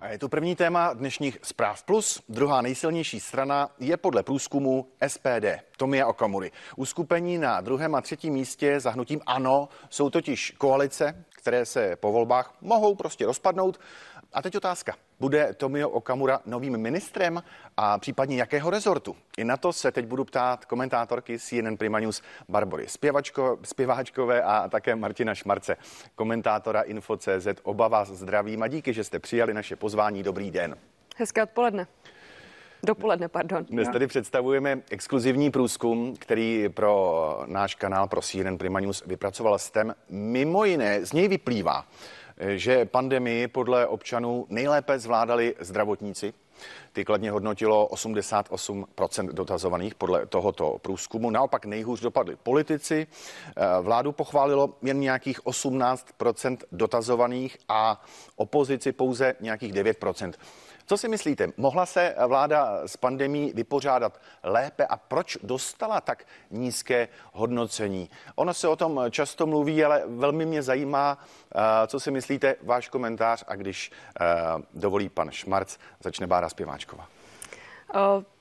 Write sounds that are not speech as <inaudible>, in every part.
A je to první téma dnešních zpráv plus. Druhá nejsilnější strana je podle průzkumu SPD, Tomia Okamury. Uskupení na druhém a třetím místě za hnutím ANO jsou totiž koalice, které se po volbách mohou prostě rozpadnout. A teď otázka. Bude Tomio Okamura novým ministrem a případně jakého rezortu? I na to se teď budu ptát komentátorky CNN Prima News Barbory Zpěvačko, zpěváčkové a také Martina Šmarce, komentátora Info.cz. Oba vás zdravím a díky, že jste přijali naše pozvání. Dobrý den. Hezké odpoledne. Dopoledne, pardon. Dnes tady představujeme exkluzivní průzkum, který pro náš kanál pro CNN Prima News vypracoval STEM. Mimo jiné, z něj vyplývá, že pandemii podle občanů nejlépe zvládali zdravotníci. Ty kladně hodnotilo 88% dotazovaných podle tohoto průzkumu. Naopak nejhůř dopadli politici. Vládu pochválilo jen nějakých 18% dotazovaných a opozici pouze nějakých 9%. Co si myslíte, mohla se vláda s pandemí vypořádat lépe a proč dostala tak nízké hodnocení? Ono se o tom často mluví, ale velmi mě zajímá, eh, co si myslíte, váš komentář a když eh, dovolí pan Šmarc, začne Bára Zpěváčková.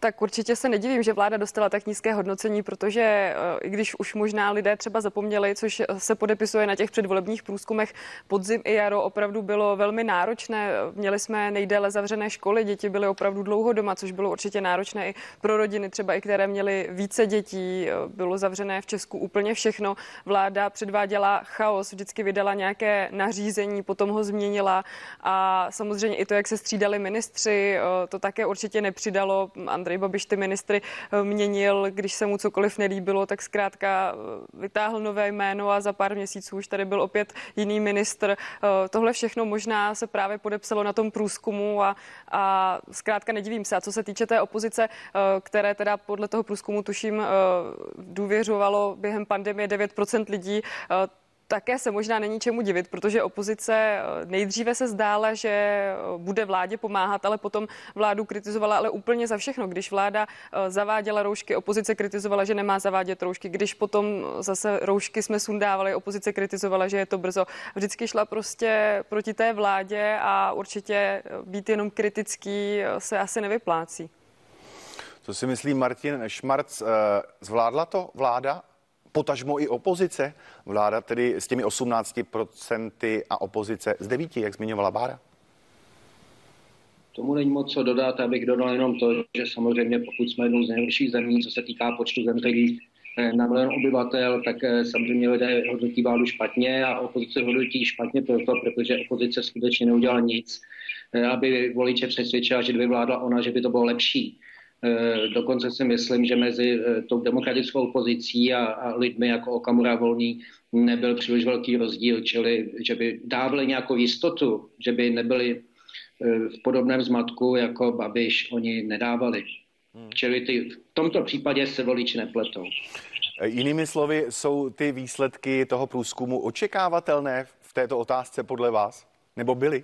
Tak určitě se nedivím, že vláda dostala tak nízké hodnocení, protože i když už možná lidé třeba zapomněli, což se podepisuje na těch předvolebních průzkumech, podzim i jaro opravdu bylo velmi náročné. Měli jsme nejdéle zavřené školy, děti byly opravdu dlouho doma, což bylo určitě náročné i pro rodiny, třeba i které měly více dětí. Bylo zavřené v Česku úplně všechno. Vláda předváděla chaos, vždycky vydala nějaké nařízení, potom ho změnila a samozřejmě i to, jak se střídali ministři, to také určitě nepřidalo Babiš ty ministry eh, měnil, když se mu cokoliv nelíbilo, tak zkrátka eh, vytáhl nové jméno a za pár měsíců už tady byl opět jiný ministr. Eh, tohle všechno možná se právě podepsalo na tom průzkumu a, a zkrátka nedivím se. A co se týče té opozice, které teda podle toho průzkumu tuším důvěřovalo během pandemie 9% lidí, také se možná není čemu divit, protože opozice eh, nejdříve se zdála, že eh, bude vládě pomáhat, ale potom vládu kritizovala, ale úplně za všechno. Když vláda eh, zaváděla roušky, opozice kritizovala, že nemá zavádět roušky. Když potom zase roušky jsme sundávali, opozice kritizovala, že je to brzo. Vždycky šla prostě proti té vládě a určitě být jenom kritický se asi nevyplácí. Co si myslí Martin Šmarc? Zvládla to vláda potažmo i opozice. Vláda tedy s těmi 18% a opozice z 9, jak zmiňovala Bára? Tomu není moc co dodat, abych dodal jenom to, že samozřejmě pokud jsme jednou z nejhorších zemí, co se týká počtu zemřelých eh, na milion obyvatel, tak eh, samozřejmě lidé hodnotí vládu špatně a opozice hodnotí špatně proto, protože opozice skutečně neudělala nic, eh, aby voliče přesvědčila, že kdyby vládla ona, že by to bylo lepší. Eh, dokonce si myslím, že mezi eh, tou demokratickou opozicí a, a lidmi jako Okamura Volný nebyl příliš velký rozdíl, čili že by dávali nějakou jistotu, že by nebyli eh, v podobném zmatku jako Babiš, oni nedávali. Hmm. Čili ty, v tomto případě se voliči nepletou. Jinými slovy, jsou ty výsledky toho průzkumu očekávatelné v této otázce podle vás? Nebo byly?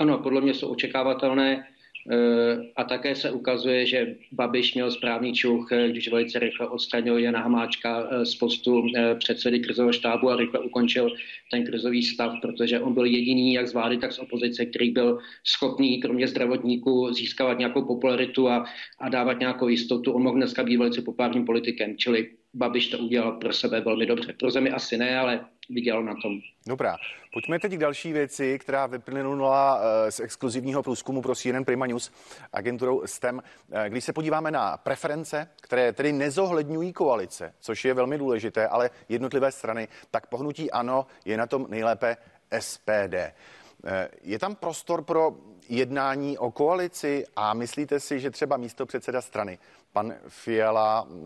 Ano, podle mě jsou očekávatelné eh, a také se ukazuje, že Babiš měl správný čuch, eh, když velice rychle odstranil Jana Hamáčka eh, z postu předsedy krizového štábu a rychle ukončil ten krizový stav, protože on byl jediný, jak z vlády, tak z opozice, který byl schopný, kromě zdravotníků, získávat nějakou popularitu a, a dávat nějakou jistotu. On mohl dneska být velice populárním politikem, čili Babiš to udělal pro sebe velmi dobře. Pro zemi asi ne, ale vydělal na tom. Dobrá, pojďme teď k další věci, která vyplynula eh, z exkluzivního průzkumu pro CNN Prima News agenturou STEM. Eh, když se podíváme na preference, které tedy nezohledňují koalice, což je velmi důležité, ale jednotlivé strany, tak pohnutí ano je na tom nejlépe SPD. Eh, je tam prostor pro jednání o koalici a myslíte si, že třeba místo předseda strany, pan Fiala, eh,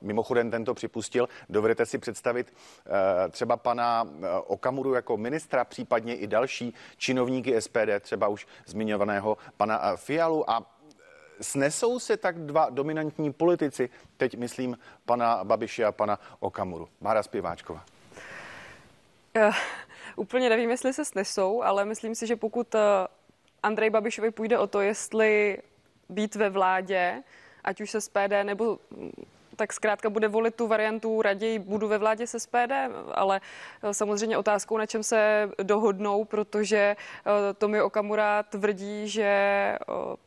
mimochodem tento připustil, dovedete si představit eh, třeba pana Okamuru jako ministra, případně i další činovníky SPD, třeba už zmiňovaného pana Fialu a Snesou se tak dva dominantní politici, teď myslím pana Babiše a pana Okamuru. Mára Zpěváčková. Uh, úplně nevím, jestli se snesou, ale myslím si, že pokud Andrej Babišovi půjde o to, jestli být ve vládě, ať už se SPD nebo tak zkrátka bude volit tu variantu raději budu ve vládě se SPD, ale samozřejmě otázkou, na čem se dohodnou, protože Tomio Okamura tvrdí, že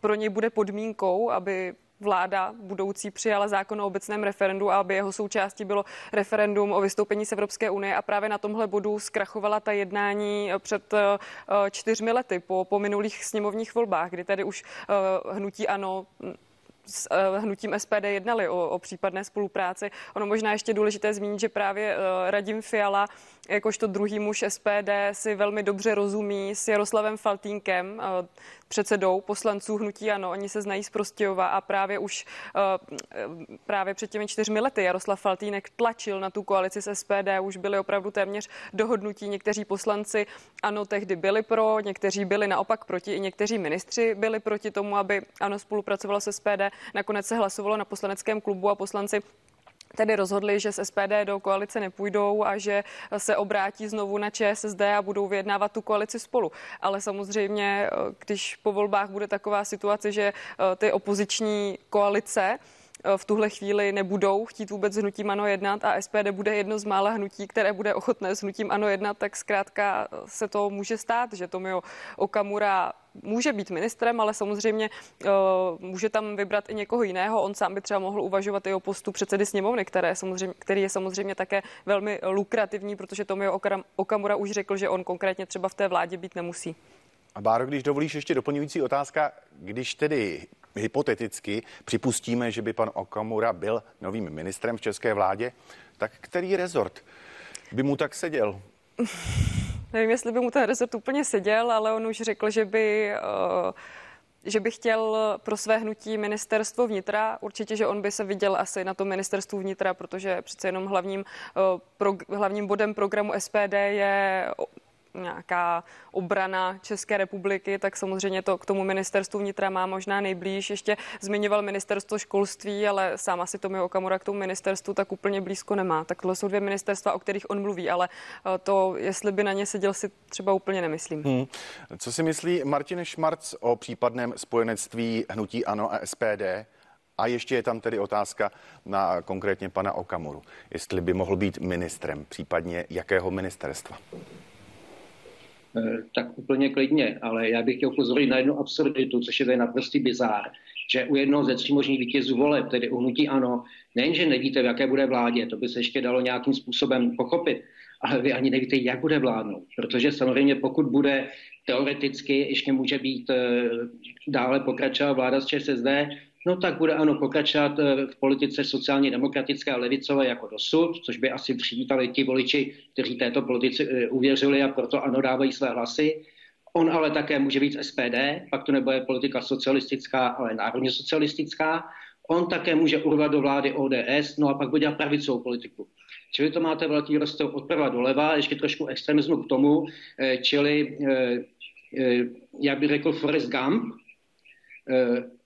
pro něj bude podmínkou, aby vláda budoucí přijala zákon o obecném referendu a aby jeho součástí bylo referendum o vystoupení z Evropské unie. A právě na tomhle bodu zkrachovala ta jednání před eh, čtyřmi lety po, po minulých sněmovních volbách, kdy tady už eh, hnutí ano s uh, hnutím SPD jednali o, o případné spolupráci. Ono možná ještě důležité zmínit, že právě uh, Radim Fiala, jakožto druhý muž SPD, si velmi dobře rozumí s Jaroslavem Faltínkem, uh, předsedou poslanců Hnutí Ano. Oni se znají z Prostějova a právě už právě před těmi čtyřmi lety Jaroslav Faltýnek tlačil na tu koalici s SPD. Už byli opravdu téměř dohodnutí. Někteří poslanci Ano tehdy byli pro, někteří byli naopak proti, i někteří ministři byli proti tomu, aby Ano spolupracovalo s SPD. Nakonec se hlasovalo na poslaneckém klubu a poslanci tedy rozhodli, že z SPD do koalice nepůjdou a že se obrátí znovu na ČSSD a budou vyjednávat tu koalici spolu. Ale samozřejmě, když po volbách bude taková situace, že eh, ty opoziční koalice v tuhle chvíli nebudou chtít vůbec s hnutím ANO jednat a SPD bude jedno z mála hnutí, které bude ochotné s hnutím ANO jednat, tak zkrátka se to může stát, že Tomio Okamura může být ministrem, ale samozřejmě uh, může tam vybrat i někoho jiného. On sám by třeba mohl uvažovat i o postu předsedy sněmovny, které samozřejmě, který je samozřejmě také velmi lukrativní, protože Tomio Okamura už řekl, že on konkrétně třeba v té vládě být nemusí. A Báro, když dovolíš ještě doplňující otázka, když tedy hypoteticky připustíme, že by pan Okamura byl novým ministrem v české vládě, tak který rezort by mu tak seděl? <laughs> Nevím, jestli by mu ten rezort úplně seděl, ale on už řekl, že by uh, že by chtěl pro své hnutí ministerstvo vnitra. Určitě, že on by se viděl asi na tom ministerstvu vnitra, protože přece jenom hlavním, uh, pro, hlavním bodem programu SPD je nějaká obrana České republiky, tak samozřejmě to k tomu ministerstvu vnitra má možná nejblíž. Ještě zmiňoval ministerstvo školství, ale sám asi mi Okamura k tomu ministerstvu tak úplně blízko nemá. Tak tohle jsou dvě ministerstva, o kterých on mluví, ale eh, to, jestli by na ně seděl, si třeba úplně nemyslím. Hmm. Co si myslí Martin Šmarc o případném spojenectví hnutí ANO a SPD? A ještě je tam tedy otázka na konkrétně pana Okamuru, jestli by mohl být ministrem, případně jakého ministerstva. Eh, tak úplně klidně, ale já bych chtěl upozornit na jednu absurditu, což je tady naprostý bizár, že u jednoho ze tří možných vítězů voleb, tedy u hnutí ano, nejenže nevíte, v jaké bude vládě, to by se ještě dalo nějakým způsobem pochopit, ale vy ani nevíte, jak bude vládnout. Protože samozřejmě pokud bude teoreticky, ještě může být eh, dále pokračovat vláda z ČSSD, no tak bude ano pokračovat eh, v politice sociálně demokratické a levicové jako dosud, což by asi přivítali ti voliči, kteří této politici eh, uvěřili a proto ano dávají své hlasy. On ale také může být SPD, pak to nebude politika socialistická, ale národně socialistická. On také může urvat do vlády ODS, no a pak bude dělat pravicovou politiku. Čili to máte velký rozdíl odprava doleva, ještě trošku extremismu k tomu, eh, čili, jak bych řekl, Forrest Gump,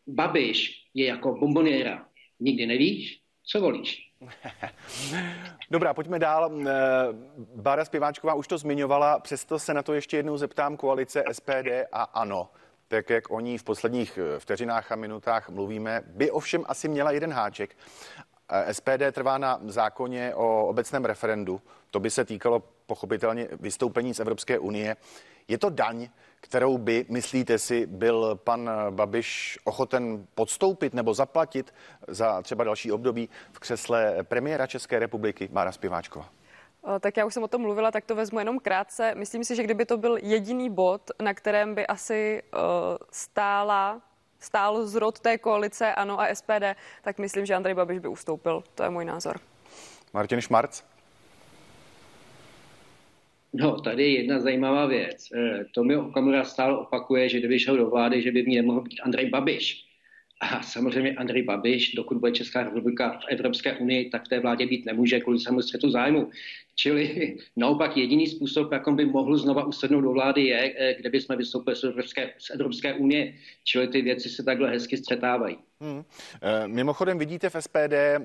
Babiš je jako bomboniera. Nikdy nevíš, co volíš. <laughs> Dobrá, pojďme dál. Eh, Bára Zpěváčková už to zmiňovala, přesto se na to ještě jednou zeptám koalice SPD a ANO. Tak jak o ní v posledních eh, vteřinách a minutách mluvíme, by ovšem asi měla jeden háček. Eh, SPD trvá na zákoně o obecném referendu. To by se týkalo pochopitelně vystoupení z Evropské unie. Je to daň, kterou by, myslíte si, byl pan Babiš ochoten podstoupit nebo zaplatit za třeba další období v křesle premiéra České republiky Mára Spiváčkova? Tak já už jsem o tom mluvila, tak to vezmu jenom krátce. Myslím si, že kdyby to byl jediný bod, na kterém by asi stála stál zrod té koalice ANO a SPD, tak myslím, že Andrej Babiš by ustoupil. To je můj názor. Martin Šmarc. No, tady je jedna zajímavá věc. Eh, Tomi Okamura stále opakuje, že kdyby šel do vlády, že by v ní nemohl být Andrej Babiš. A samozřejmě Andrej Babiš, dokud bude Česká republika v Evropské unii, tak v té vládě být nemůže kvůli svému střetu zájmu. Čili <laughs> naopak jediný způsob, jak by mohl znova usednout do vlády, je, eh, kde by jsme vystoupili z Evropské, z Evropské unie. Čili ty věci se takhle hezky střetávají. Hmm. E, mimochodem vidíte v SPD e,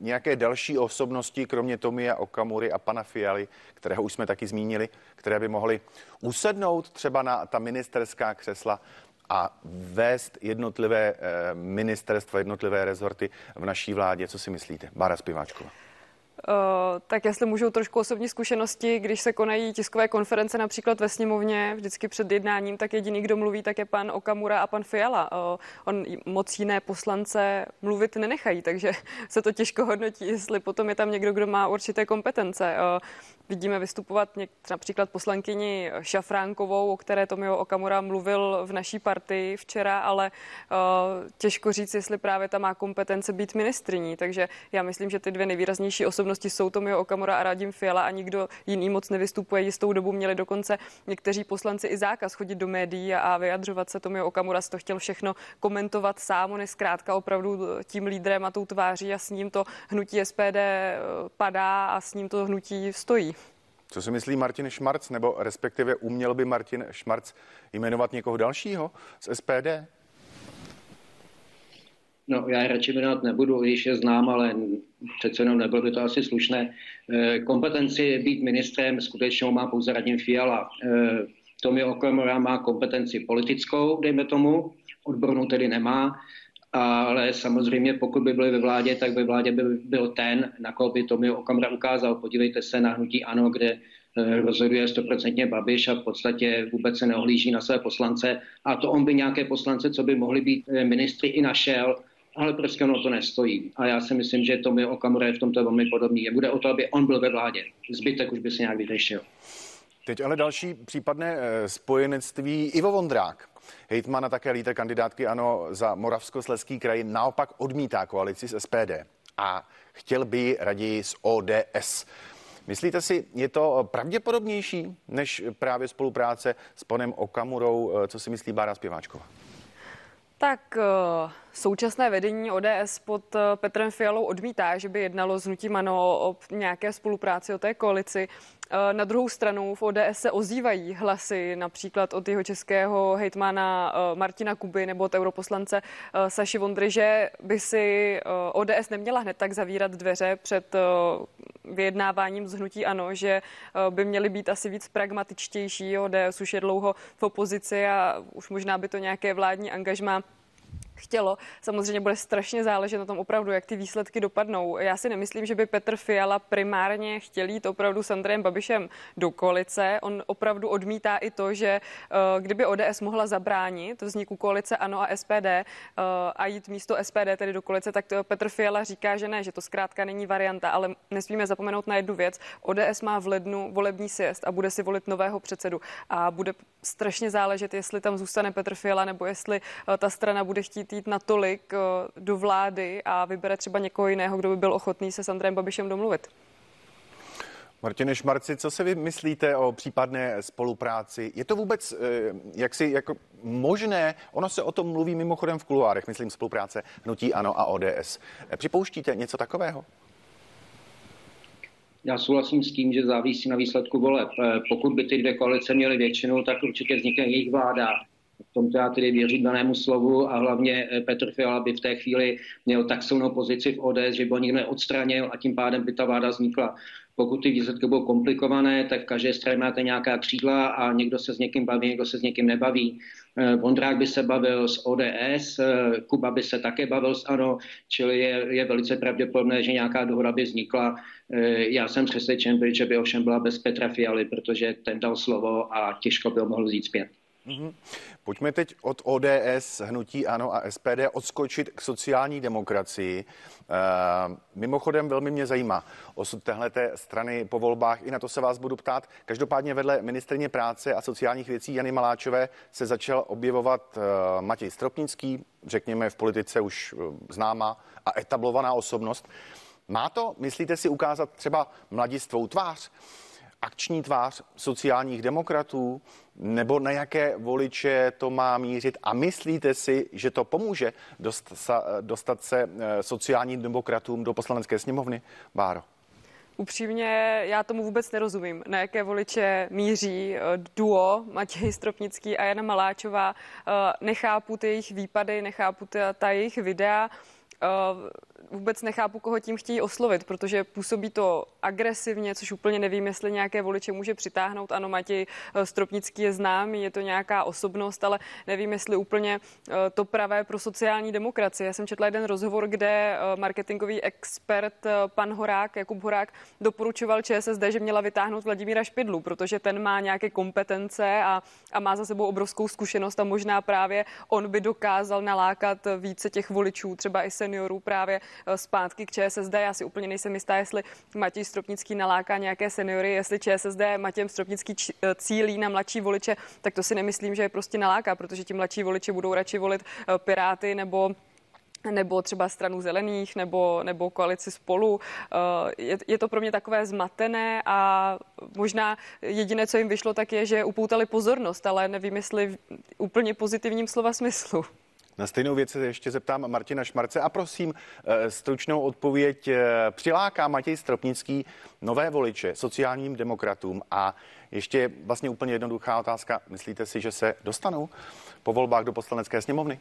nějaké další osobnosti, kromě Tomia Okamury a pana Fialy, kterého už jsme taky zmínili, které by mohly usednout třeba na ta ministerská křesla a vést jednotlivé eh, ministerstva, jednotlivé rezorty v naší vládě. Co si myslíte? Bára Spiváčková. Uh, tak jestli můžou trošku osobní zkušenosti, když se konají tiskové konference například ve sněmovně, vždycky před jednáním, tak jediný, kdo mluví, tak je pan Okamura a pan Fiala. Uh, on moc jiné poslance mluvit nenechají, takže <laughs> se to těžko hodnotí, jestli potom je tam někdo, kdo má určité kompetence. Uh, Vidíme vystupovat něk- například poslankyni Šafránkovou, o které Tomio Okamura mluvil v naší partii včera, ale těžko říct, jestli právě ta má kompetence být ministriní. Takže já myslím, že ty dvě nejvýraznější osobnosti jsou Tomio Okamura a Radim Fiala a nikdo jiný moc nevystupuje. Jistou dobu měli dokonce někteří poslanci i zákaz chodit do médií a, a vyjadřovat se. Tomio Okamura to chtěl všechno komentovat sám. On je zkrátka opravdu tím lídrem a tou tváří a s ním to hnutí SPD padá a s ním to hnutí stojí. Co si myslí Martin Šmarc, nebo respektive uměl by Martin Šmarc jmenovat někoho dalšího z SPD? No, já radši jmenovat nebudu, když je znám, ale přece jenom nebylo by to asi slušné. Eh, kompetenci být ministrem skutečně má pouze Radim Fiala. Eh, Tomi Okamura má kompetenci politickou, dejme tomu, odbornou tedy nemá, ale samozřejmě pokud by byli ve vládě, tak ve vládě by byl ten, na koho by Tomi Okamura ukázal. Podívejte se na hnutí ANO, kde eh, rozhoduje stoprocentně Babiš a v podstatě vůbec se neohlíží na své poslance. A to on by nějaké poslance, co by mohli být ministry, i našel, ale prostě ono to nestojí. A já si myslím, že Tomi Okamura je v tomto velmi podobný. Je bude o to, aby on byl ve vládě. Zbytek už by se nějak vyřešil. Teď ale další případné eh, spojenectví Ivo Vondrák. Hejtman a také lídr kandidátky ANO za Moravskosleský kraj naopak odmítá koalici s SPD a chtěl by raději s ODS. Myslíte si, je to pravděpodobnější než právě spolupráce s panem Okamurou? Eh, co si myslí Bára Zpěváčková? Tak uh Současné vedení ODS pod eh, Petrem Fialou odmítá, že by jednalo s hnutím ANO o nějaké spolupráci, o té koalici. Eh, na druhou stranu v ODS se ozývají hlasy například od jeho českého hejtmana eh, Martina Kuby nebo od europoslance Saši Vondry, že by si ODS neměla hned tak zavírat dveře před vyjednáváním z hnutí ANO, že by měly být asi víc pragmatičtější. ODS už je dlouho v opozici a už možná by to nějaké vládní angažma chtělo. Samozřejmě bude strašně záležet na tom opravdu, jak ty výsledky dopadnou. Já si nemyslím, že by Petr Fiala primárně chtěl jít opravdu s Andrejem Babišem do koalice. On opravdu odmítá i to, že uh, kdyby ODS mohla zabránit vzniku koalice ANO a SPD uh, a jít místo SPD tedy do koalice, tak Petr Fiala říká, že ne, že to zkrátka není varianta, ale nesmíme zapomenout na jednu věc. ODS má v lednu volební sjezd a bude si volit nového předsedu a bude strašně záležet, jestli tam zůstane Petr Fiala nebo jestli ta strana bude chtít chtít jít natolik eh, do vlády a vybere třeba někoho jiného, kdo by byl ochotný se s Andrejem Babišem domluvit. Martine Šmarci, co si vy myslíte o případné spolupráci? Je to vůbec eh, jaksi jako možné? Ono se o tom mluví mimochodem v kuluárech, myslím spolupráce Hnutí Ano a ODS. Připouštíte něco takového? Já souhlasím s tím, že závisí na výsledku voleb. Eh, pokud by ty dvě koalice měly většinu, tak určitě vznikne jejich vláda. Tomto já tedy věřím danému slovu a hlavně eh, Petr Fiala by v té chvíli měl tak silnou pozici v ODS, že by ho nikdo neodstranil a tím pádem by ta vláda vznikla. Pokud ty výsledky budou komplikované, tak v každé straně máte nějaká křídla a někdo se s někým baví, někdo se s někým nebaví. Eh, Vondrák by se bavil s ODS, eh, Kuba by se také bavil s ANO, čili je, je velice pravděpodobné, že nějaká dohoda by vznikla. Já jsem přesvědčen, že by ovšem byla bez Petra Fialy, protože ten dal slovo a těžko by ho mohl vzít zpět. Mm-hmm. Pojďme teď od ODS, Hnutí Ano a SPD odskočit k sociální demokracii. E, mimochodem velmi mě zajímá osud téhleté strany po volbách, i na to se vás budu ptát. Každopádně vedle ministrně práce a sociálních věcí Jany Maláčové se začal objevovat e, Matěj Stropnický, řekněme v politice už e, známá a etablovaná osobnost. Má to, myslíte si, ukázat třeba mladistvou tvář? Akční tvář sociálních demokratů, nebo na jaké voliče to má mířit? A myslíte si, že to pomůže dostat se eh, sociálním demokratům do poslanecké sněmovny? Báro. Upřímně, já tomu vůbec nerozumím, na jaké voliče míří eh, duo Matěj Stropnický a Jana Maláčová. Eh, nechápu ty jejich výpady, nechápu ta, ta jejich videa. Vůbec nechápu, koho tím chtějí oslovit, protože působí to agresivně, což úplně nevím, jestli nějaké voliče může přitáhnout. Ano, Matěj eh, Stropnický je známý, je to nějaká osobnost, ale nevím, jestli úplně eh, to pravé pro sociální demokracii. Já jsem četla jeden rozhovor, kde eh, marketingový expert pan Horák, Jakub Horák, doporučoval ČSSD, že měla vytáhnout Vladimíra Špidlu, protože ten má nějaké kompetence a, a má za sebou obrovskou zkušenost a možná právě on by dokázal nalákat více těch voličů, třeba i seniorů právě zpátky k ČSSD. Já si úplně nejsem jistá, jestli Matěj Stropnický naláká nějaké seniory, jestli ČSSD Matěj Stropnický eh, cílí na mladší voliče, tak to si nemyslím, že je prostě naláká, protože ti mladší voliči budou radši volit eh, Piráty nebo nebo třeba stranu zelených, nebo, nebo koalici spolu. Je, je to pro mě takové zmatené a možná jediné, co jim vyšlo, tak je, že upoutali pozornost, ale nevím, jestli v úplně pozitivním slova smyslu. Na stejnou věc se ještě zeptám Martina Šmarce a prosím eh, stručnou odpověď. Eh, přiláká Matěj Stropnický nové voliče sociálním demokratům a ještě vlastně úplně jednoduchá otázka. Myslíte si, že se dostanou po volbách do poslanecké sněmovny?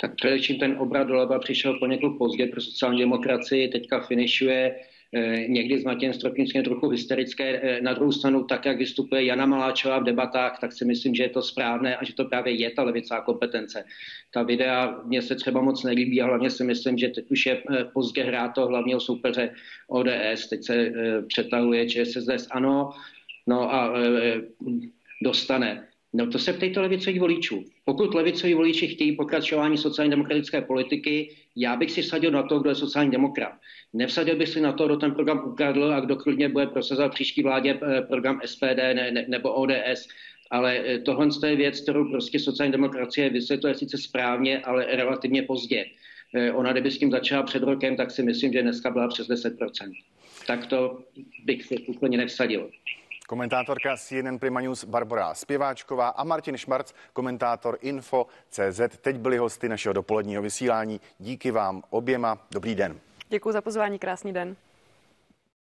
Tak především ten obrat doleva přišel poněkud pozdě pro sociální demokracii, teďka finišuje někdy s Matějem Stropnickým trochu hysterické. Eh, na druhou stranu, tak jak vystupuje Jana Maláčová v debatách, tak si myslím, že je to správné a že to právě je ta levicá kompetence. Ta videa mě se třeba moc nelíbí a hlavně si myslím, že teď už je eh, pozdě hrát to hlavního soupeře ODS. Teď se přetahuje ČSSD ano, no a dostane. No to se ptejte levicových voličů. Pokud levicoví voliči chtějí pokračování sociálně demokratické politiky, já bych si vsadil na to, kdo je sociální demokrat. Nevsadil bych si na to, kdo ten program ukradl a kdo klidně bude prosazovat příští vládě eh, program SPD ne, ne, nebo ODS. Ale eh, tohle je věc, kterou prostě sociální demokracie vysvětluje sice správně, ale relativně pozdě. Eh, ona, kdyby s tím začala před rokem, tak si myslím, že dneska byla přes 10%. Tak to bych si úplně nevsadil. Komentátorka CNN Prima News Barbara Zpěváčková a Martin Šmarc, komentátor Info CZ. Teď byli hosty našeho dopoledního vysílání. Díky vám oběma. Dobrý den. Děkuji za pozvání, krásný den.